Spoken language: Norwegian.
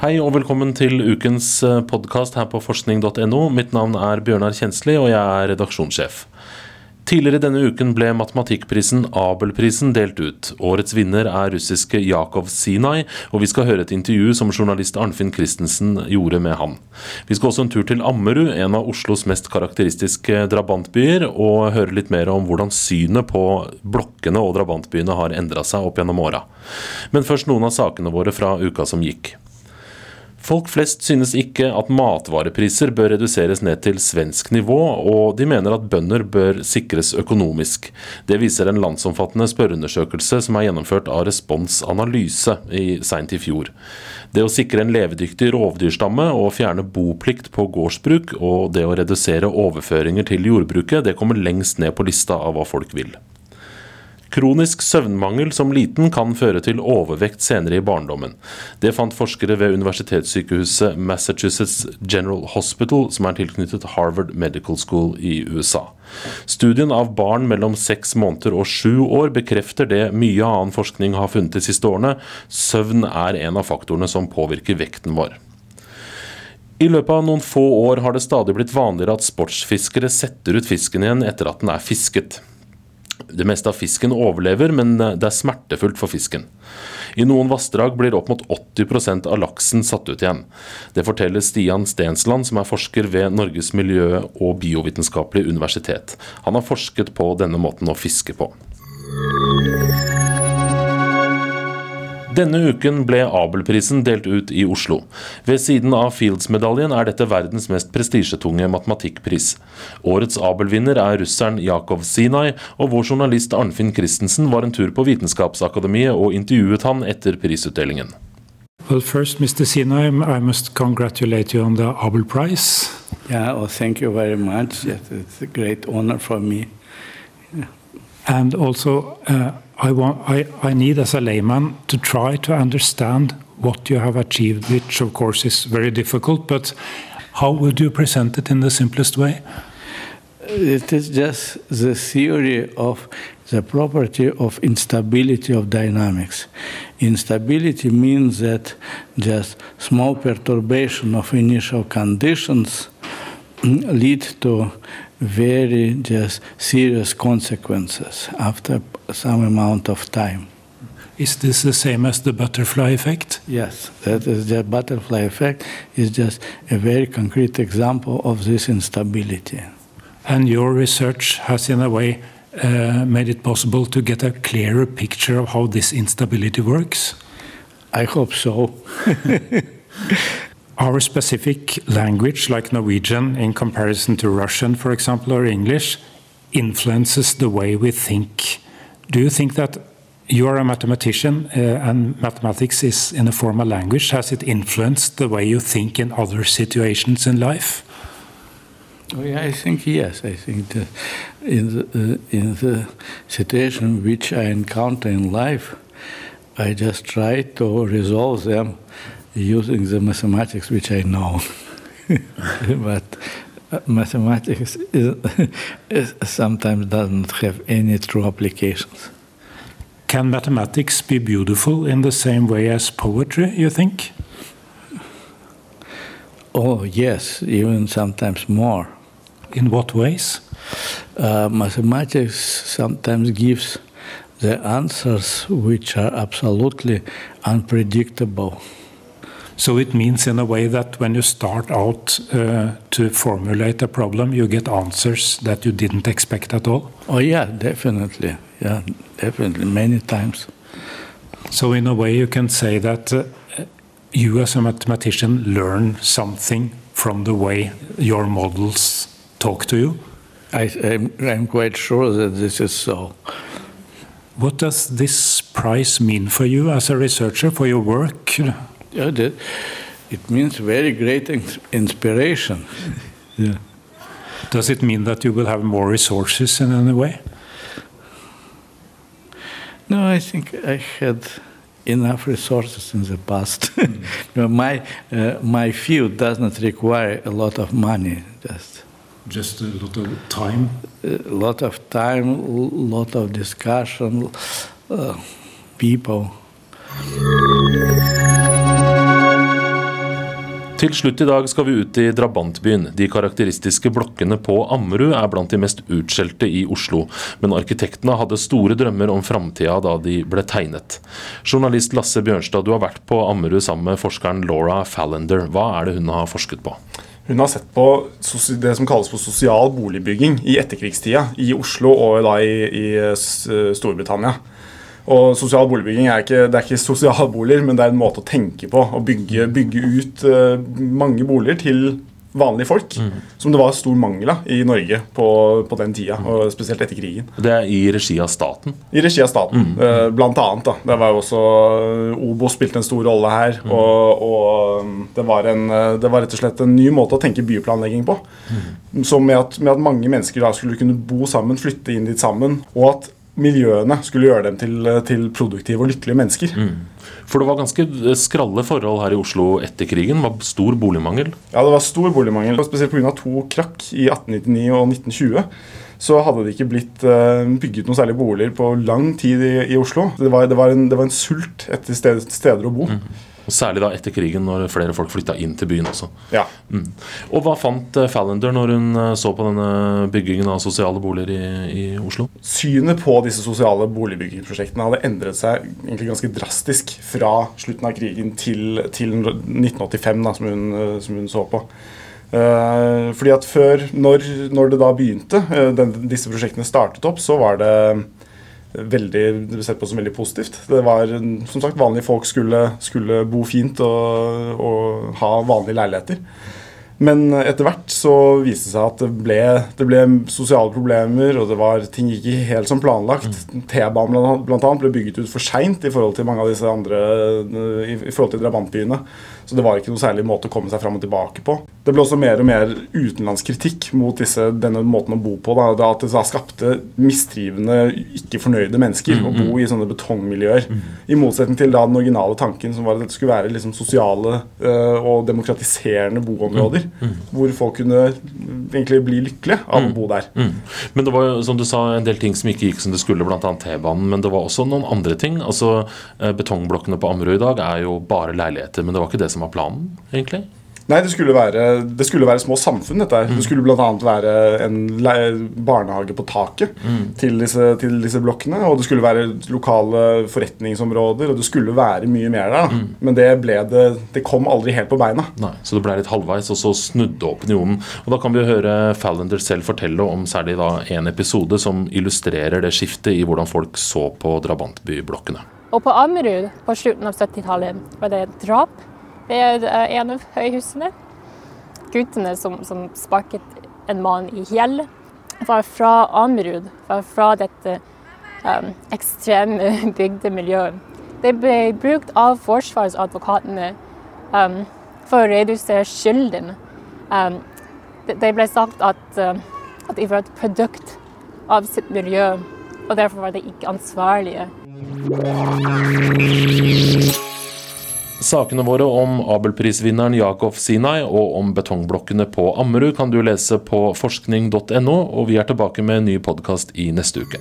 Hei og velkommen til ukens podkast her på forskning.no. Mitt navn er Bjørnar Kjensli, og jeg er redaksjonssjef. Tidligere denne uken ble matematikkprisen Abelprisen delt ut. Årets vinner er russiske Jakov Sinai, og vi skal høre et intervju som journalist Arnfinn Christensen gjorde med han. Vi skal også en tur til Ammerud, en av Oslos mest karakteristiske drabantbyer, og høre litt mer om hvordan synet på blokkene og drabantbyene har endra seg opp gjennom åra. Men først noen av sakene våre fra uka som gikk. Folk flest synes ikke at matvarepriser bør reduseres ned til svensk nivå, og de mener at bønder bør sikres økonomisk. Det viser en landsomfattende spørreundersøkelse som er gjennomført av Respons Analyse seint i fjor. Det å sikre en levedyktig rovdyrstamme og fjerne boplikt på gårdsbruk, og det å redusere overføringer til jordbruket, det kommer lengst ned på lista av hva folk vil. Kronisk søvnmangel som liten kan føre til overvekt senere i barndommen. Det fant forskere ved universitetssykehuset Massachusetts General Hospital, som er tilknyttet Harvard Medical School i USA. Studien av barn mellom seks måneder og sju år bekrefter det mye annen forskning har funnet de siste årene. Søvn er en av faktorene som påvirker vekten vår. I løpet av noen få år har det stadig blitt vanligere at sportsfiskere setter ut fisken igjen etter at den er fisket. Det meste av fisken overlever, men det er smertefullt for fisken. I noen vassdrag blir opp mot 80% av laksen satt ut igjen. Det forteller Stian Stensland, som er forsker ved Norges miljø- og biovitenskapelige universitet. Han har forsket på denne måten å fiske på. Denne uken ble Abelprisen delt ut i Oslo. Ved siden av Fields-medaljen er dette verdens mest prestisjetunge matematikkpris. Årets Abel-vinner er russeren Jakov Sinai, og vår journalist Arnfinn Christensen var en tur på Vitenskapsakademiet og intervjuet han etter prisutdelingen. Well, first, Mr. Sinai, I must congratulate you on the Abel Prize. Yeah, well, thank you very much. It's a great honor for me. Yeah. And also, uh, I, want, I, I need as a layman to try to understand what you have achieved, which of course is very difficult, but how would you present it in the simplest way? It is just the theory of the property of instability of dynamics. Instability means that just small perturbation of initial conditions lead to very just serious consequences after some amount of time. Is this the same as the butterfly effect? Yes, that is the butterfly effect is just a very concrete example of this instability. And your research has, in a way, uh, made it possible to get a clearer picture of how this instability works? I hope so. Our specific language, like Norwegian, in comparison to Russian, for example, or English, influences the way we think. Do you think that you are a mathematician uh, and mathematics is in a formal language? Has it influenced the way you think in other situations in life? Oh, yeah, I think yes. I think that in the, uh, in the situation which I encounter in life, I just try to resolve them using the mathematics which I know. but uh, mathematics is, is sometimes doesn't have any true applications. Can mathematics be beautiful in the same way as poetry, you think? Oh, yes, even sometimes more. In what ways? Uh, mathematics sometimes gives the answers which are absolutely unpredictable. So it means, in a way, that when you start out uh, to formulate a problem, you get answers that you didn't expect at all. Oh yeah, definitely. Yeah, definitely. Many times. So in a way, you can say that uh, you, as a mathematician, learn something from the way your models talk to you. I, I'm, I'm quite sure that this is so. What does this prize mean for you as a researcher for your work? Yeah, that, it means very great inspiration. yeah. Does it mean that you will have more resources in any way? No, I think I had enough resources in the past. Mm. my uh, my field does not require a lot of money. Just Just a lot of time. A lot of time, a lot of discussion, uh, people. Til slutt i dag skal vi ut i drabantbyen. De karakteristiske blokkene på Ammerud er blant de mest utskjelte i Oslo, men arkitektene hadde store drømmer om framtida da de ble tegnet. Journalist Lasse Bjørnstad, du har vært på Ammerud sammen med forskeren Laura Fallander. Hva er det hun har forsket på? Hun har sett på det som kalles for sosial boligbygging i etterkrigstida i Oslo og i, i Storbritannia. Og sosial boligbygging er ikke, det er ikke sosialboliger, men det er en måte å tenke på. Å bygge, bygge ut uh, mange boliger til vanlige folk. Mm. Som det var stor mangel av i Norge på, på den tida, og spesielt etter krigen. Det er i regi av staten? I regi av staten, mm. uh, blant annet. Da. Det var jo også uh, Obo spilte en stor rolle her. Mm. Og, og um, det, var en, det, var rett og slett en ny måte å tenke byplanlegging på. Mm. Så med at, med at mange mennesker da skulle kunne bo sammen, flytte inn dit sammen, og at miljøene skulle gjøre dem til, til produktive og lykkelige mennesker. Mm. For det var ganske skralle forhold her i Oslo etter krigen? Det var stor boligmangel? Ja, det var stor boligmangel. Spesielt pga. to krakk i 1899 og 1920 så hadde det ikke blitt uh, bygget noen særlige boliger på lang tid i, i Oslo. Det var, det, var en, det var, en, sult etter steder, steder å bo. Mm. Og Særlig da etter krigen, når flere folk flytta inn til byen også. Ja. Mm. Og Hva fant Fallender Fallander når hun eh, så på denne byggingen av sosiale boliger i, i Oslo? Synet på disse sosiale boligbyggingsprosjektene hadde endret seg egentlig ganske drastisk fra slutten av krigen til, til 1985, da, som, hun, eh, som hun så på. Uh, fordi at før, når, når det da begynte, uh, den, disse prosjektene startet opp, så var det veldig sett på som veldig positivt. Det var som sagt Vanlige folk skulle, skulle bo fint og, og, ha vanlige leiligheter. Men etter hvert så viste det seg at det ble, det ble sosiale problemer, og det var, ting gikk ikke helt som planlagt. Mm. T-banen bl.a. ble bygget ut for seint i forhold til mange av disse andre i, i forhold til drabantbyene. Så det var ikke noe særlig måte å komme seg fram og tilbake på. Det ble også mer og mer utenlandskritikk mot disse, denne måten å bo på. Da, at det skapte mistrivende, ikke fornøyde mennesker mm, å bo i sånne betongmiljøer. Mm. I motsetning til da den originale tanken som var at dette skulle være liksom sosiale uh, og demokratiserende boområder. Mm, hvor folk kunne egentlig bli lykkelige av å bo der. Men det var jo, som du sa, en del ting som ikke gikk som det skulle, bl.a. T-banen. Men det var også noen andre ting. Altså, eh, Betongblokkene på Ammerud i dag er jo bare leiligheter. Men det var ikke det som var planen, egentlig? Nei, det skulle være, det skulle være små samfunn. dette her. Mm. Det skulle bl.a. være en barnehage på taket mm. til, disse, til, disse, blokkene. Og det skulle være lokale forretningsområder, og det skulle være mye mer der. Mm. Men det, det, det, kom aldri helt på beina. Nei, Så det ble litt halvveis, og så snudde opinionen. Og Da kan vi høre Fallender selv fortelle om særlig da en episode som illustrerer det skiftet i hvordan folk så på drabantbyblokkene. Og på Ammerud på slutten av 70-tallet var det drap ved en av høyhusene. Guttene som, som sparket en mann i hjel, var fra Amrud, var fra dette um, ekstreme bygdemiljøet. Det ble brukt av forsvarsadvokatene um, for å redusere skylden. Um, det, det, ble sagt at, uh, at de var et produkt av sitt miljø, og derfor var de ikke ansvarlige. Sakene våre om Abelprisvinneren Jakob Sinai og om betongblokkene på Ammerud kan du lese på forskning.no, og vi er tilbake med en ny podkast i neste uke.